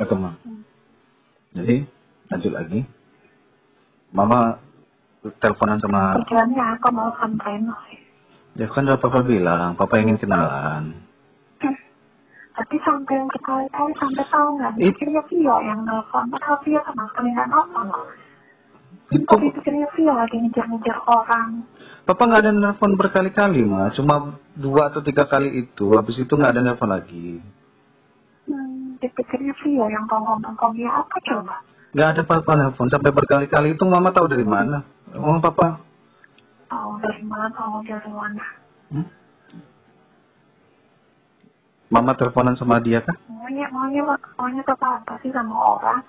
Oke, Ma. Hmm. Jadi, lanjut lagi. Mama teleponan sama... Tujuannya aku mau sampein Ya kan udah Papa bilang, Papa ingin kenalan. tapi sampai berkali-kali sampai tahu nggak pikirnya Vio yang nelfon padahal Vio sama sekali nggak nelfon loh tapi pikirnya Vio lagi ngejar-ngejar orang Papa nggak ada nelpon berkali-kali, Ma. Cuma dua atau tiga kali itu. Habis itu nggak ada nelpon lagi. Dipikirnya Vio yang dia apa coba Nggak ada Papa nelpon. Sampai berkali-kali itu Mama tahu dari mana. Oh, Papa. tahu dari mana tahu dari mana Hmm? Mama teleponan sama dia kan? maunya maunya maunya ke apa sih sama orang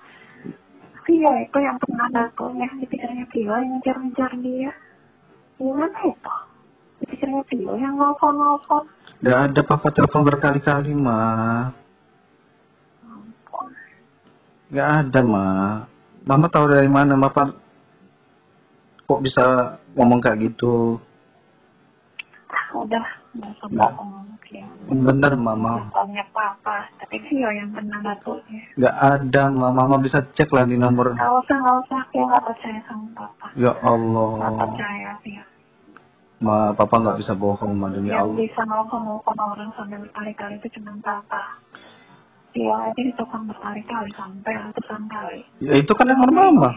Vio itu yang pernah datangnya dipikirnya Vio yang ngejar-ngejar dia gimana itu dipikirnya Vio yang nelfon-nelfon Nggak ada Papa telepon berkali-kali, Ma. Nggak ada, Ma. Mama tahu dari mana, Papa? Kok bisa ngomong kayak gitu? Ah, udah nggak usah bohong ya Bener, Mama. Tanya papa tapi Vio yang pernah datangnya Nggak ada, Ma. Mama bisa cek lah di nomor. nggak usah nggak usah Vio nggak percaya sama papa Ya nggak Allah. percaya Vio Ma, Papa nggak bisa bohong, Ma. Demi yang Allah. bisa nelfon-nelfon orang sampai berkali-kali itu cuma papa Vio aja ditelepon berkali-kali sampai ratusan kali Ya itu kan nomor Mama.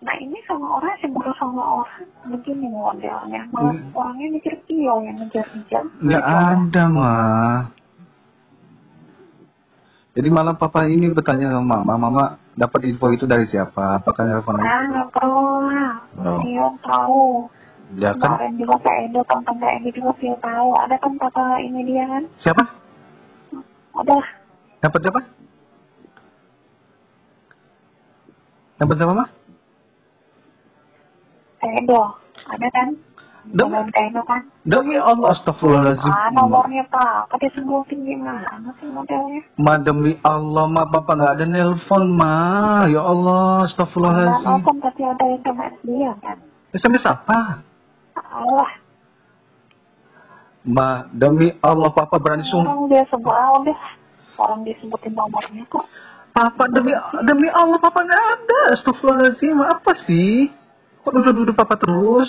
nah ini sama orang yang baru sama orang begini modelnya malah Hmm. orangnya mikir Vio yang ngejar-ngejar Nggak ada, Ma. Jadi malam Papa ini bertanya sama Mama, Mama dapat info itu dari siapa? Apakah telepon nah nggak perlu lah Oh. Vio tahu Ya kan? Kemarin juga Kak Edo, tentang Kak Edo juga Vio tahu. Ada kan kata ini dia kan? Siapa? Ada Dapat siapa? Dapat siapa, Ma? Kak Edo. Ada kan? Kak Edo kan? demi Allah, astagfirullahaladzim. Ah, nomornya Pak. Apa dia sebutin gimana sih modelnya? Ma, demi Allah, Ma, Papa nggak ada nelpon, Ma. Ya Allah, astagfirullahaladzim. nelfon tapi ada SMS dia kan? SMS apa? Allah, Ma, demi Allah, Papa berani sumpah. orang dia sebut ah, udah. Orang disebutin nomornya kok. Papa, demi demi Allah, Papa nggak ada. Astagfirullahaladzim, apa sih? Kok duduk-duduk Papa terus?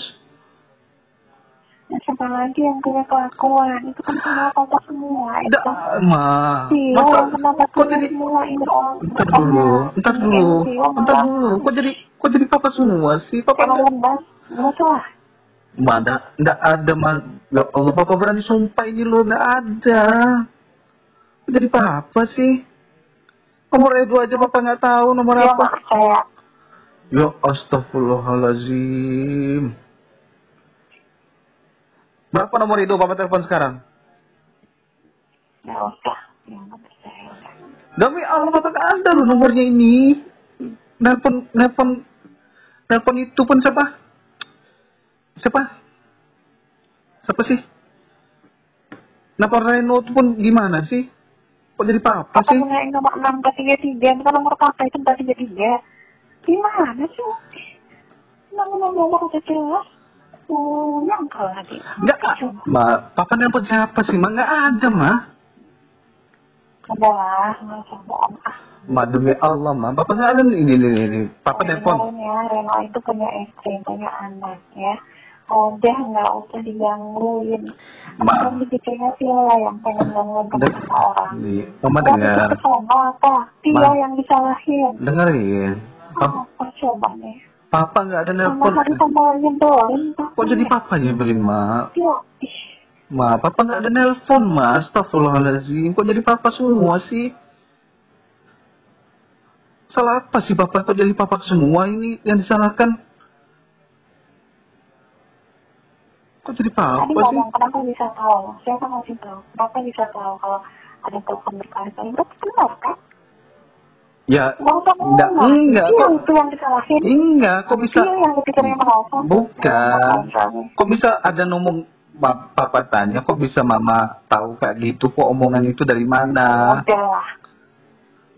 Ya, siapa lagi yang punya kelakuan? Itu kan semua papa semua. Itu Nggak, Ma. Masa, yang kenapa kok jadi... semua ini orang. Ntar dulu, ntar dulu, Vio ntar malah dulu. Kok jadi, kok jadi Papa semua sih? Papa Emang nggak... lemas? Nggak salah. Ma, nggak nggak ada, Ma. Ya Allah, Papa berani sumpah ini loh, nggak ada. Jadi Papa sih? Nomor Edo aja Papa nggak tahu nomor Dia apa. nggak percaya. Ya astagfirullahaladzim. Berapa nomor itu Papa telepon sekarang? Nggak nggak udah. Demi Allah Papa nggak ada loh nomornya ini. Nelpon, nelpon, nelpon itu pun siapa? Siapa? Siapa sih? Nelpon Reno itu pun gimana sih? Kok jadi Papa sih? punya yang nomor enam empat tiga tiga. Itu kan nomor papa itu empat tiga tiga. Gimana sih? Nomor nomor udah jelas. Oh, nyangkal lagi. Enggak, Ma. Papa nelpon siapa sih? Ma nggak ada, Ma. Udah lah, nggak usah bohong. Ah, Ma demi Allah, Ma. Papa nggak ada ini, ini, ini. Papa nelpon. Ya, Reno itu punya istri, punya anak ya. Udah nggak usah digangguin. Ma. Kan dipikirnya Viola yang pengen gangguin orang. Mama dengar. apa? Ma. yang disalahin. Dengerin. Papa, Apa coba nih? papa nggak ada nelpon. hari sama nyebelin. Kok jadi papa nyebelin, Ma? Vio, ih, Ma, papa nggak ada nelpon, Ma. Astagfirullahaladzim. Kok jadi papa semua sih? Salah apa sih papa? Kok jadi papa semua ini yang disalahkan? Kok jadi papa tadi sih? ngomong kenapa bisa tahu? Siapa ngasih tahu? Kenapa bisa tahu kalau ada telepon berkali-kali? Berarti benar kan? Ya, enggak, enggak. Kok, itu yang disalahin. enggak, kok bisa? Vio yang dipikirnya menelpon. Bukan. Kok bisa ada ngomong pa- papa tanya, kok bisa mama tahu kayak gitu? Kok omongan itu dari mana? Udah.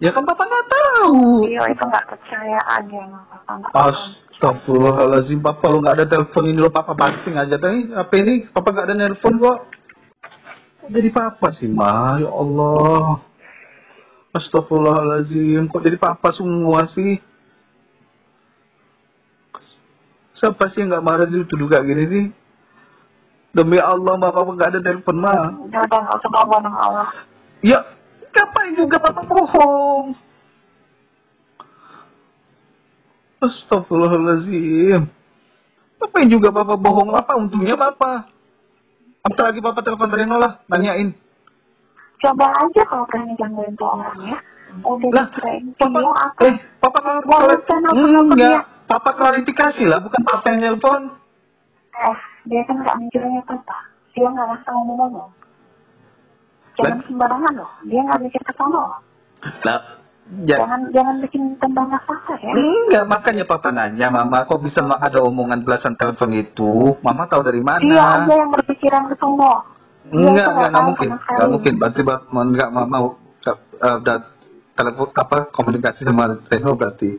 Ya kan papa nggak tahu. Vio itu nggak percaya aja sama papa. Nggak. Astagfirullahaladzim, papa lu nggak ada telepon ini lo papa banting aja tadi. Apa ini? Papa nggak ada nelpon kok. Kok Jadi papa sih, ma. Ya Allah. Astagfirullahaladzim, kok jadi papa semua sih? Siapa sih yang nggak marah dituduh kayak gini sih? Demi Allah, papa nggak ada telepon mah. Udah, udah, nggak usah Allah. Ya, ngapain juga papa bohong? Astagfirullahaladzim. Ngapain juga papa bohong? Apa untungnya papa? Apalagi papa telepon Reno lah, nanyain. Coba aja kalau berani gangguin tuh orang ya. Udah Lah, papa, apa. eh, papa apa sama enggak, papa klarifikasi lah, bukan papa yang nelpon. Eh, dia kan nggak mikirnya apa. Dia nggak langsung ngomong-ngomong. Jangan sembarangan loh. Dia nggak mikir ke sana loh. Lah, ya, Jangan jangan bikin tembang masalah ya. enggak, makanya papa nanya, mama kok bisa ada omongan belasan telepon itu? Mama tahu dari mana? Dia aja yang berpikiran ke sana. Dia Enggak, enggak, enggak mungkin. Enggak mungkin. Berarti enggak mama uh, udah telepon apa komunikasi sama Reno berarti.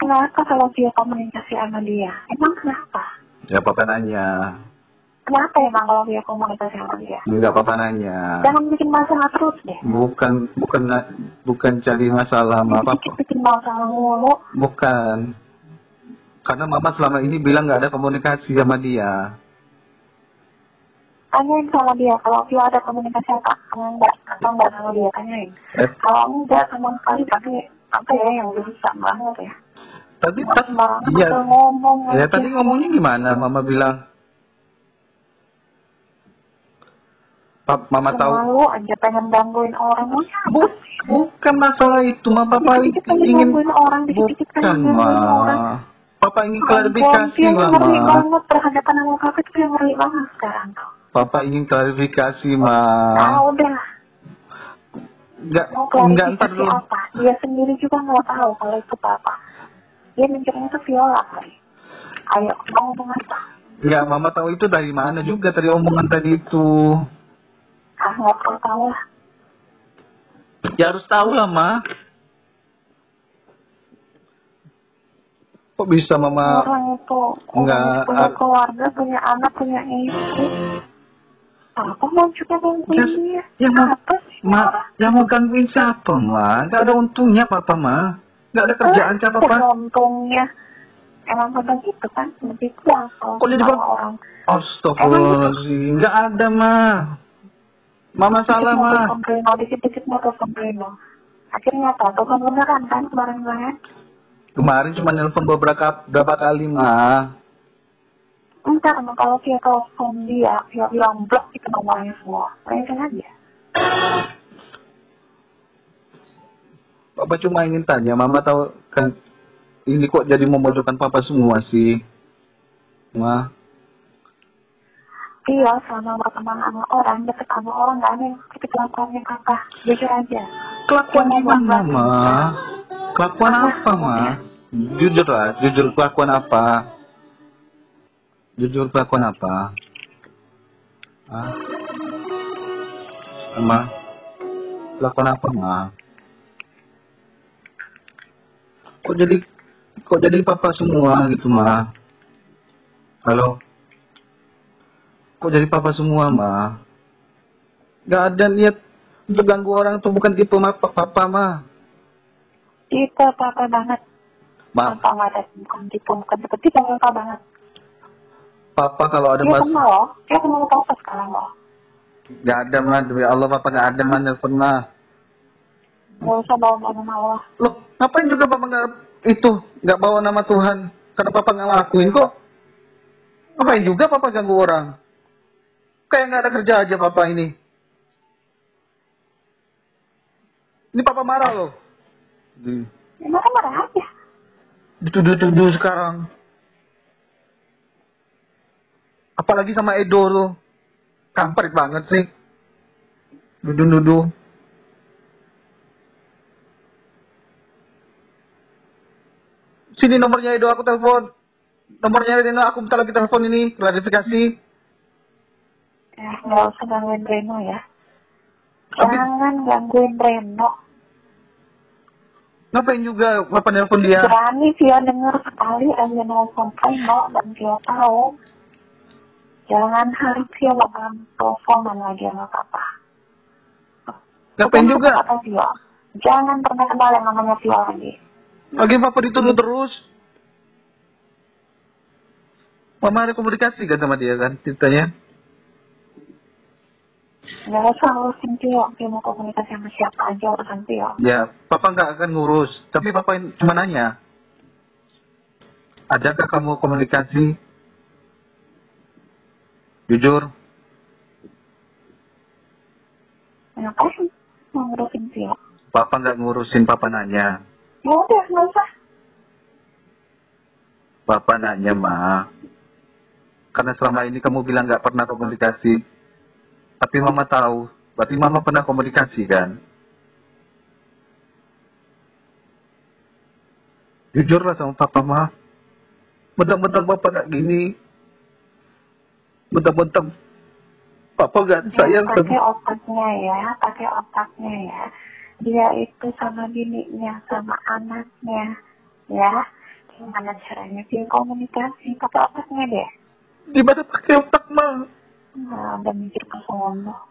Kenapa kalau dia komunikasi sama dia? Emang kenapa? Ya papa nanya. Kenapa emang kalau dia komunikasi sama dia? Enggak papa nanya. Jangan bikin masalah terus deh. Bukan bukan bukan cari masalah sama papa. Dikit bikin masalah mulu. Bukan. Karena mama selama ini bilang nggak ada komunikasi sama dia. Tanyain sama dia kalau dia ada komunikasi apa enggak atau enggak sama dia tanyain. Eh, Kalau enggak sama sekali tapi apa ya yang bisa banget ya. tadi pas Sembarangan iya. ngomong Ya tadi ngomongnya gimana? Mama bilang. Mama tahu. Malu aja pengen gangguin orang. Bukan masalah itu, ma papa Dikit-dikit pengen ingin gangguin orang, dikit-dikit bukan ma. orang. Papa ingin klarifikasi dia lah ngeri banget berhadapan sama papa itu yang ngeri banget sekarang. Papa ingin klarifikasi ma. Ah udah, Enggak, enggak ntar klarifikasi dulu. apa? Dia sendiri juga nggak tahu kalau itu apa. Dia mikirnya itu viola kali. Ayo, mau ngomong apa? Enggak, mama tahu itu dari mana juga tadi omongan tadi itu. Ah nggak perlu tahu lah. Ya harus tahu lah ma. Kok bisa mama? orang itu enggak, punya ah. keluarga, punya anak, punya istri. Apa mau juga gangguin Ya, dia? ya, Ma. apa sih? Ma, yang mau gangguin siapa ma? Enggak ada untungnya papa ma. Enggak ada kerjaan siapa Eh, papa. Untungnya emang begitu kan lebih kuat kalau jadi orang. Astagfirullahaladzim, enggak ada ma. Mama salah ma. Dikit-dikit mau telepon Brino. Akhirnya apa? Kan beneran kan kemarin-kemarin? Kemarin cuma nelpon beberapa berapa kali ma. Entar emang kalau dia telepon dia, dia bilang blok itu nomornya semua. Mereka aja. Papa cuma ingin tanya, mama tahu kan ini kok jadi memojokkan papa semua sih. Ma, Dia selama berteman sama orang, deket sama orang, gak yang seperti kelakuannya kakak. Jujur aja. kelakuan gimana buat- ma? Kelakuan apa ma? Jujur lah, jujur kelakuan apa? Jujur kelakuan apa? Ah, ma, kelakuan apa ma? Kok jadi kok jadi papa semua gitu ma? Halo? Kok jadi papa semua ma? Gak ada niat untuk ganggu orang tuh bukan tipe ma, papa ma. Kita apa banget. Ma, Apa nggak ada, bukan tipu, bukan seperti apa banget. papa kalau ada Dia mas, kenal loh, dia kenal papa sekarang loh. gak ada ma, demi Allah papa gak ada ma nelfon ma. Gak usah bawa-bawa nama Allah. Loh, ngapain juga papa gak itu, gak bawa nama Tuhan? Karena papa gak ngelakuin kok. Ngapain juga papa ganggu orang? Kayak gak ada kerja aja papa ini. Ini papa marah loh. Ya marah-marah aja. Dituduh-tuduh sekarang. Apalagi sama Edo tuh. Kampret banget sih. Nuduh-nuduh. Sini nomornya Edo aku telepon. Nomornya Edo aku minta lagi telepon ini. Klarifikasi. Ya, nggak usah gangguin Reno ya. Tapi- Jangan gangguin Reno. Ngapain juga Bapak nelpon dia? Berani dia dengar sekali aja nelfon Reno dan dia tahu. Jangan harap dia bakal teleponan lagi sama papa. Ngapain Bukan juga? kata Tio. Jangan pernah kenal yang namanya Tio lagi. Lagi papa dituduh terus. Mama ada komunikasi kan sama dia kan ceritanya? Gak usah urusin Tio. Dia mau komunikasi sama siapa aja urusan Tio. Ya, papa nggak akan ngurus. Tapi papa cuma nanya. Adakah kamu komunikasi? Jujur, Ngapain mau ngurusin Tio? papa nggak ngurusin, papa nanya. Ya udah, nggak usah. Papa nanya, ma. Karena selama ini kamu bilang nggak pernah komunikasi. Tapi mama tahu, berarti mama pernah komunikasi kan? Jujurlah sama papa, ma. Bentar-bentar papa nggak gini. Bentar-bentar papa nggak sayang Ya, pakai otaknya ya, pakai otaknya ya. Dia itu sama bininya, sama anaknya, ya. Gimana caranya dia komunikasi? Pakai otaknya deh. Gimana pakai otak, ma? Nah, udah mikir ke sono.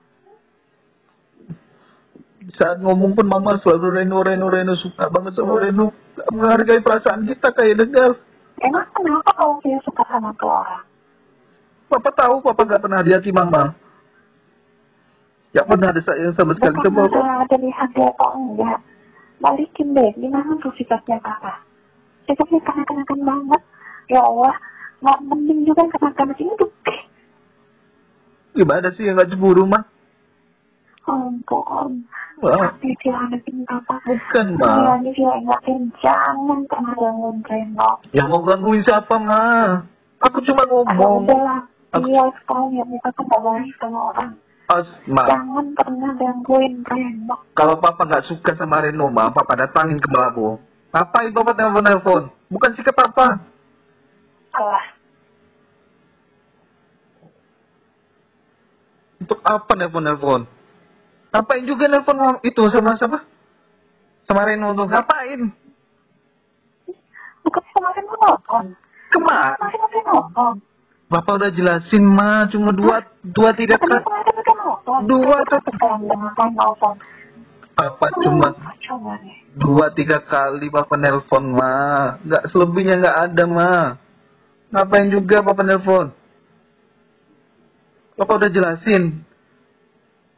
Saat ngomong pun mama selalu Reno, Reno, Reno. Suka banget sama Reno. Nggak menghargai perasaan kita kayak dengar. Emang kenapa kalau dia suka sama orang? Papa tahu papa nggak pernah hati mama. Nggak pernah ada sayang sama sekali sama papa. ada di hati atau enggak. Balikin deh, gimana tuh sikapnya kakak? Sikapnya kanak-kanakan banget. Ya Allah, nggak mending juga kanak-kanak ini tuh. Gimana sih yang nggak cemburu, mah? Ampun. Wah, Tapi dia anekin papa. bukan, ma. dia ingatin jangan pernah gangguin Reno. Yang mau gangguin siapa, ma? Aku cuma ngomong. Aku- dia sekarang ya tuh gak baik sama orang. As, ma. Jangan pernah gangguin Reno. Kalau papa nggak suka sama Reno, ma, papa datangin ke Melabo. Ngapain papa telepon-telepon? Bukan sikap papa. Alah, Untuk apa nelpon-nelpon? Ngapain juga nelpon itu sama siapa? Sama Reno tuh. Ngapain? bukan kemarin nonton. Ke mana? Kemarin nonton. Bapak udah jelasin, ma. Cuma dua, dua kemarin kan. Dua tuh. Papa cuma dua tiga kali Papa nelpon, ma. Nggak selebihnya nggak ada, ma. Ngapain juga Papa nelpon? Papa udah jelasin.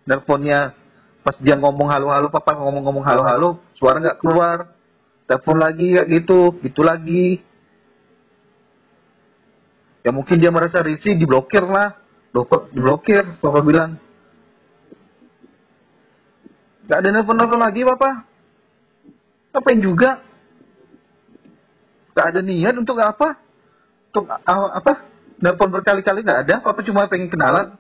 Nelponnya pas dia ngomong halo-halo, Papa ngomong-ngomong halo-halo, suara nggak keluar. Telepon lagi kayak gitu, gitu lagi. Ya mungkin dia merasa risih, diblokir lah. Blok- Diblokir, Papa bilang. Gak ada nelfon-nelfon lagi, Papa. Ngapain juga? Gak ada niat untuk apa? Untuk a- apa? Nelfon berkali-kali gak ada, Papa cuma pengen kenalan.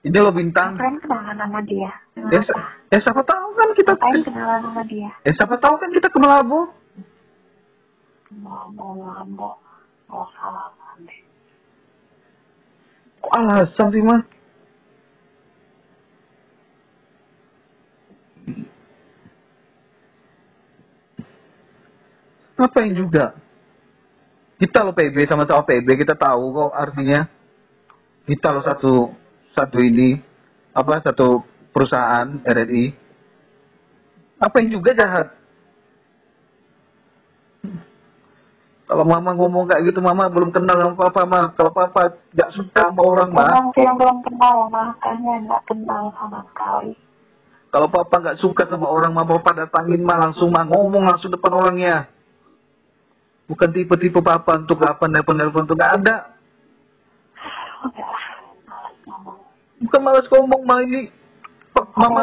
Ini lo bintang. Ngapain kenalan sama dia? Ya, sa- ya siapa tahu kan kita Ngapain kenalan sama dia? Ya siapa tahu kan kita ke Melabo. Lambo, lambo. Oh, salah. Kok alasan sih, Mas? Ngapain juga? Kita lo PB sama-sama PB, kita tahu kok artinya. Kita lo satu satu ini apa satu perusahaan RRI. Apa yang juga jahat? Kalau mama ngomong kayak gitu, mama belum kenal sama papa, mah. Kalau papa gak suka sama orang, mah. Emang dia belum kenal, makanya nggak kenal sama sekali. Kalau papa nggak suka sama orang, mah papa datangin mah langsung mah ngomong langsung depan orangnya. Bukan tipe-tipe papa untuk apa nelpon-nelpon tuh nggak ada. Bukan malas ngomong mah ini. Mama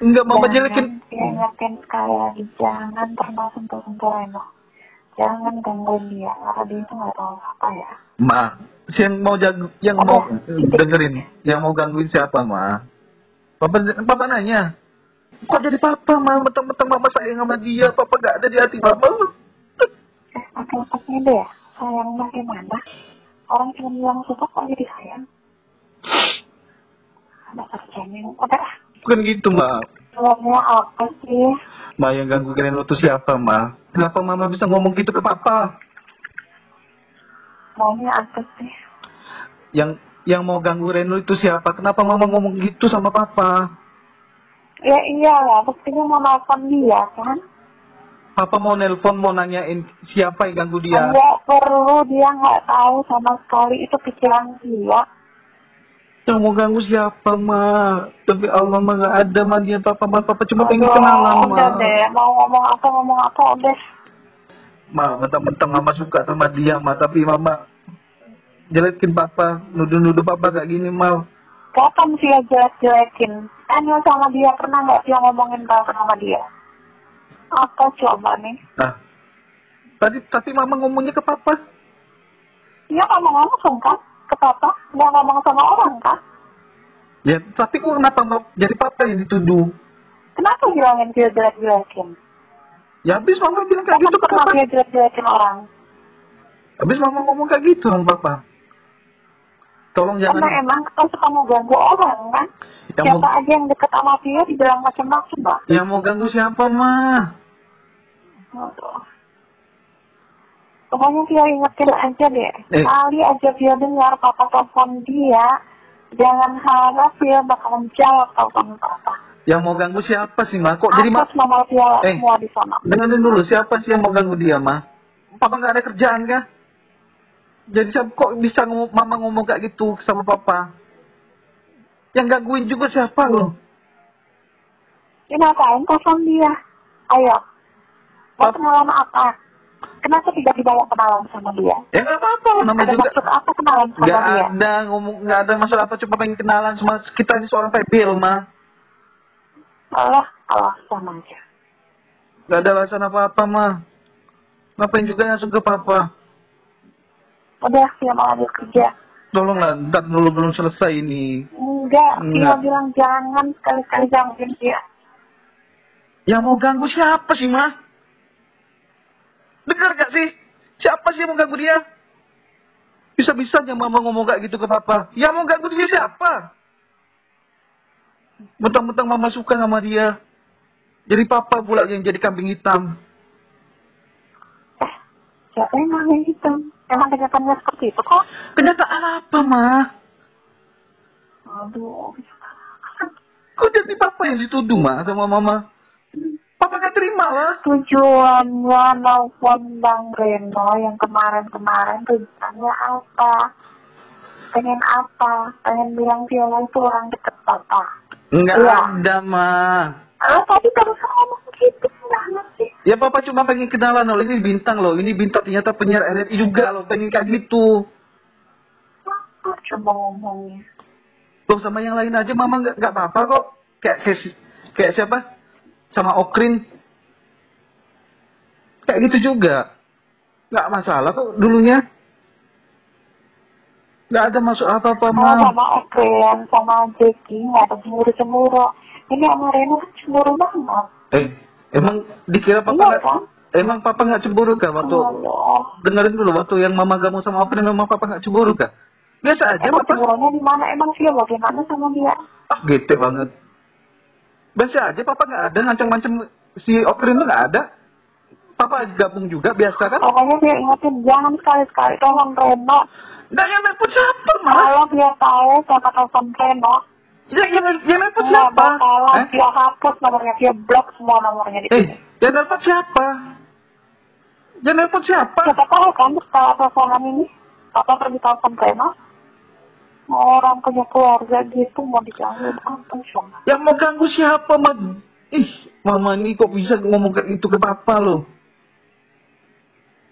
enggak mama jelekin. Dia ingetin sekali lagi, jangan pernah sentuh-sentuh Reno. Jangan gangguin dia, karena dia itu nggak tahu apa ya. Ma, si yang mau jag yang mau dengerin, yang mau gangguin siapa, Ma? Papa papa nanya. Kok jadi papa, Ma? Mentang-mentang mama sayang sama dia, papa nggak ada di hati papa. Eh, pakai otaknya deh ya, sayang bagaimana? Orang cuma bilang suka kok jadi sayang. Ada kerjanya, udah lah. Bukan gitu, Ma. Sebenarnya apa sih? Ma yang ganggu kalian tuh siapa, Ma? Kenapa mama bisa ngomong gitu ke papa? Maunya apa sih? Yang yang mau ganggu Reno itu siapa? Kenapa mama ngomong gitu sama papa? Ya iyalah, buktinya mau nelfon dia kan. Papa mau nelpon mau nanyain siapa yang ganggu dia. Enggak perlu, dia nggak tahu sama sekali itu pikiran dia. Yang mau ganggu siapa mah? Tapi Allah mah gak ada mah dia papa mah papa cuma pengen kenalan Udah mah. deh, mau ngomong apa ngomong apa udah. Ma, mentang-mentang mama suka sama dia mah tapi mama jelekin papa, nuduh-nuduh papa kayak gini mah. Kapan sih dia jelek-jelekin? Tanya sama dia, pernah nggak dia ngomongin apa sama dia? Apa coba nih? Nah, tadi tapi mama ngomongnya ke papa. Dia ngomong langsung kan ke papa, nggak ngomong sama orang kan? Ya, tapi kok kenapa jadi papa yang dituduh? Kenapa bilangin dia jelek-jelekin? Ya habis mama bilang kayak Kapan gitu ke papa. dia jelek-jelekin orang? Habis mama ngomong kayak gitu sama papa. Tolong Karena jangan emang kita suka mau ganggu orang kan? yang Siapa mau aja yang deket sama dia dibilang macam-macam, Mbak. yang mau ganggu siapa mah? Pokoknya dia ingetin aja deh. Eh. Kali aja dia dengar papa telepon dia, jangan harap dia bakal menjawab telepon papa. Yang mau ganggu siapa sih mah? Kok jadi mah? Atas nomor dia Eh. semua di sana. Dengerin dulu siapa sih yang mau ganggu dia mah? Papa nggak ada kerjaan kah? Jadi siapa kok bisa ngomong, mama ngomong kayak gitu sama papa? Yang gangguin juga siapa loh? Ini ngapain telepon dia? Ayo. Mau kenalan apa? Kenapa tiba-tiba mau kenalan sama dia? Ya nggak apa-apa, namanya Ada juga maksud apa kenalan sama nggak dia? ada ngomong nggak ada masalah apa cuma pengen kenalan sama kita ini seorang pebel mah Allah, Allah sama aja. nggak ada alasan apa apa mah ngapain juga langsung ke papa Udah, dia mau lanjut kerja. tolonglah ntar dulu belum selesai ini Enggak, dia Enggak. bilang jangan sekali-kali gangguin dia. yang mau ganggu siapa sih mah dengar gak sih siapa sih yang mau ganggu dia bisa bisanya mama ngomong kayak gitu ke papa yang mau ganggu dia siapa mentang-mentang mama suka sama dia jadi papa pula yang jadi kambing hitam Eh, siapa yang ngomong gitu? Emang kenyataannya seperti itu kok? kenyataan apa mah Aduh. Kok jadi papa yang dituduh mah sama mama? Papa gak terima lah. Tujuannya nelfon Bang Reno yang kemarin-kemarin tujuannya apa? Pengen apa? Pengen bilang dia itu orang deket papa. Enggak Iya. ada mah. Ah, tadi ngomong gimana sih? Ya papa cuma pengen kenalan loh. Ini bintang loh. Ini bintang ternyata penyiar RRI juga loh. Pengen kayak gitu. Apa coba ngomongnya? Loh sama yang lain aja mama nggak nggak apa-apa kok. Kayak kayak, si- kayak siapa? Sama Okrin. Kayak gitu juga. Nggak masalah kok dulunya. Nggak ada masuk apa-apa mah. sama Okren, sama Jeki, nggak ada cemburu-cemburu. Ini sama Reno kan cemburu banget. Eh, emang dikira papa nggak? Emang papa nggak cemburu kah waktu Allah. dengerin dulu waktu yang mama kamu sama Okrin memang papa nggak cemburu kah? Biasa aja Emang papa. cemburunya di mana? Emang dia bagaimana sama dia? Ah, gitu banget. Biasa aja papa nggak ada ngancam-ngancam si Okrin tuh nggak ada. Papa gabung juga biasa kan? Pokoknya dia ingetin jangan sekali-sekali tolong Reno. Nggak yang nelpon siapa mah? Kalau dia tahu siapa telepon Reno, Ya yang yang nelpon nggak siapa? bakalan Eh? dia hapus nomornya, dia blok semua nomornya di Eh, yang nelpon siapa? Yang nelpon siapa? Siapa tahu kan setelah teleponan ini, Papa pergi telepon Reno. Orang punya keluarga gitu mau diganggu cuma. Yang mau ganggu siapa mah? Ih, mama ini kok bisa ngomong gitu ke papa loh?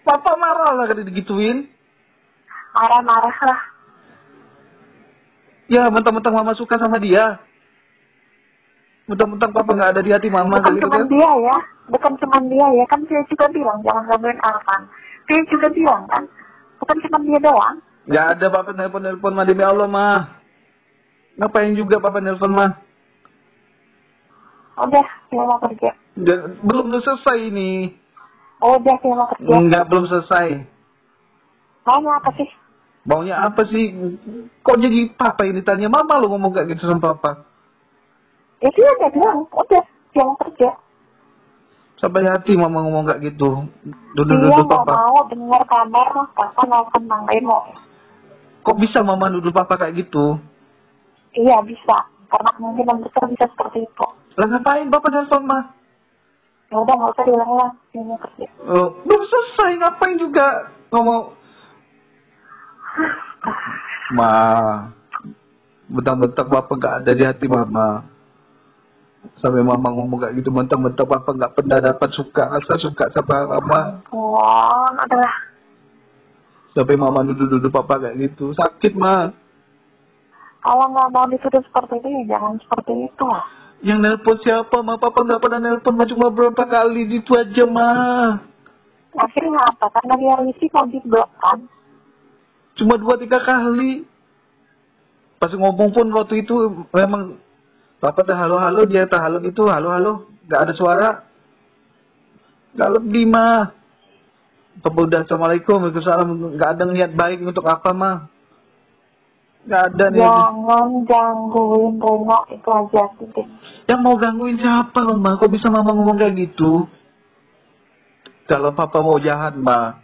Papa marah lah kalau digituin. Marah-marah lah. Ya, mentang-mentang mama suka sama dia. Mentang-mentang papa nggak ada di hati mama Bukan gitu cuma kan. dia ya, bukan cuma dia ya, kan dia juga bilang jangan gangguin Arfan. Dia juga bilang kan, bukan cuma dia doang. Nggak ada papa nelpon-nelpon mah demi Allah mah. Ngapain juga papa nelpon mah? Udah, dia mau kerja. Dan- Belum selesai ini. Udah, dia mau kerja. Enggak, belum selesai. Maunya apa sih? Maunya apa sih? Kok jadi papa ini tanya mama lo ngomong kayak gitu sama papa? Ya dia udah bilang, udah, mau kerja. Sampai hati mama ngomong kayak gitu. Dia Duduk-duduk nggak papa. mau dengar kabar papa nelfon Bang Reno. Kok bisa mama nuduh papa kayak gitu? Iya bisa, karena kemungkinan besar bisa seperti itu. Lah ngapain bapak nelfon ma? Ya udah nggak usah diulang-ulang, ini kerja. Oh, belum selesai ngapain juga ngomong Ma, bentar-bentar bapak gak ada di hati mama. Sampai mama ngomong kayak gitu, bentar-bentar bapak gak pernah dapat suka, rasa suka sama mama. Oh, adalah Sampai mama duduk-duduk papa kayak gitu, sakit ma. kalau nggak mau dituduh seperti ya jangan seperti itu. Yang nelpon siapa ma? Papa gak pernah nelpon ma, cuma berapa kali, itu aja ma. Akhirnya apa? Karena dia risih kalau di blok kan. Cuma dua tiga kali. Pas ngomong pun waktu itu memang Papa tak halo-halo, dia tak halo itu, halo-halo, gak ada suara. Gak lebih mah. Papa udah Assalamualaikum, Waalaikumsalam, gak ada niat baik untuk apa mah. Gak ada niat. Jangan gangguin Reno itu aja titik. Yang mau gangguin siapa loh mah? Kok bisa mama ngomong kayak gitu? Kalau papa mau jahat mah,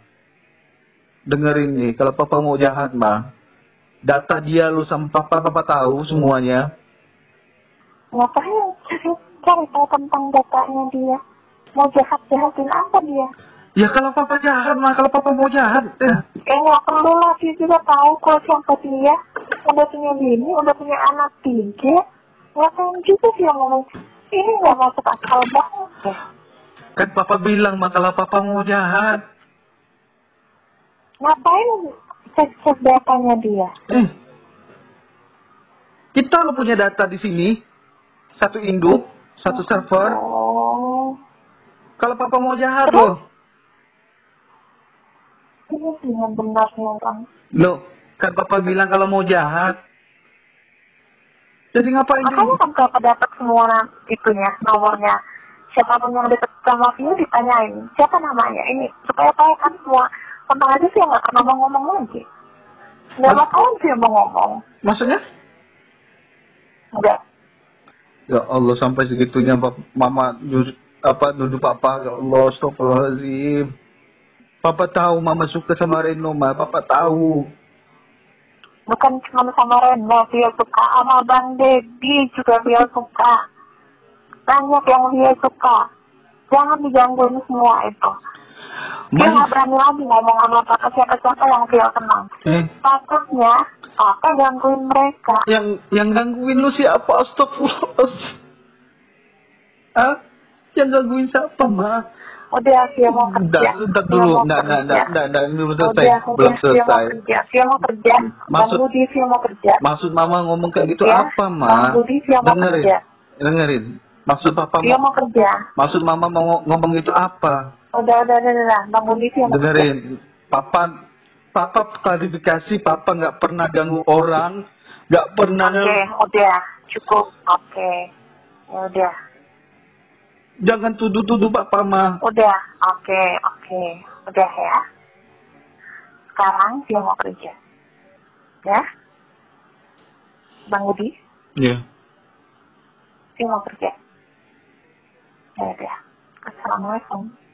dengerin nih. Kalau papa mau jahat mah, data dia lu sama papa, papa tahu semuanya. Ngapain cari, cari tahu tentang datanya dia? Mau jahat-jahatin apa dia? Ya kalau papa jahat mah, kalau papa mau jahat, eh, Eh nggak perlu lah, dia juga tahu kok siapa dia. Udah punya bini, udah punya anak tiga. Ngapain juga dia ngomong, ini nggak masuk akal banget kan papa bilang mah kalau papa mau jahat. Ngapain cek-cek datanya dia? Eh, kita lo punya data di sini, satu induk, satu server. Oh, Kalau papa mau jahat Terus? loh, ini dengan benarnya orang. lo kan papa bilang kalau mau jahat. Jadi ngapain? Makanya kan kalau dapat semua itunya, nomornya. Siapa pun yang deket sama dia ditanyain, siapa namanya ini. Supaya tahu kan semua. Tentang aja sih nggak pernah mau ngomong lagi. Nggak bakalan sih mau ngomong. Maksudnya? Enggak. Ya Allah sampai segitunya mama apa nuduh papa ya Allah astagfirullahaladzim. Papa tahu mama suka sama Reno ma, papa tahu. Bukan cuma sama Reno, dia suka sama Bang Dedi juga dia suka. Banyak yang dia suka. Jangan digangguin semua itu. Dia nggak berani lagi ngomong sama papa siapa-siapa yang dia kenal. eh, Takutnya papa gangguin mereka. yang yang gangguin lu siapa astagfirullah. Hah? Yang gangguin siapa ma? Udah dia mau kerja. entar Dia dulu, mau enggak, enggak, kerja. enggak, enggak, belum selesai, Udah, belum udah, dia mau selesai. kerja. Dia mau kerja. Bang Maksud- Budi dia mau kerja. Maksud mama ngomong kayak gitu Ya, apa ma? Bang Budi dia mau Dengerin, kerja. dengerin. Maksud papa Dia mau kerja. maksud mama mau ngomong itu apa? Udah, udah, udah, udah. Bang Budi kerja. dengerin papa papa klarifikasi papa nggak pernah ganggu orang nggak pernah Oke, udah. Cukup. Oke. Ya udah. jangan tuduh-tuduh papa mah Udah. Oke, oke. Udah ya. Sekarang dia mau kerja. Ya? Bang Budi, ya dia mau kerja. Ya udah. Assalamualaikum.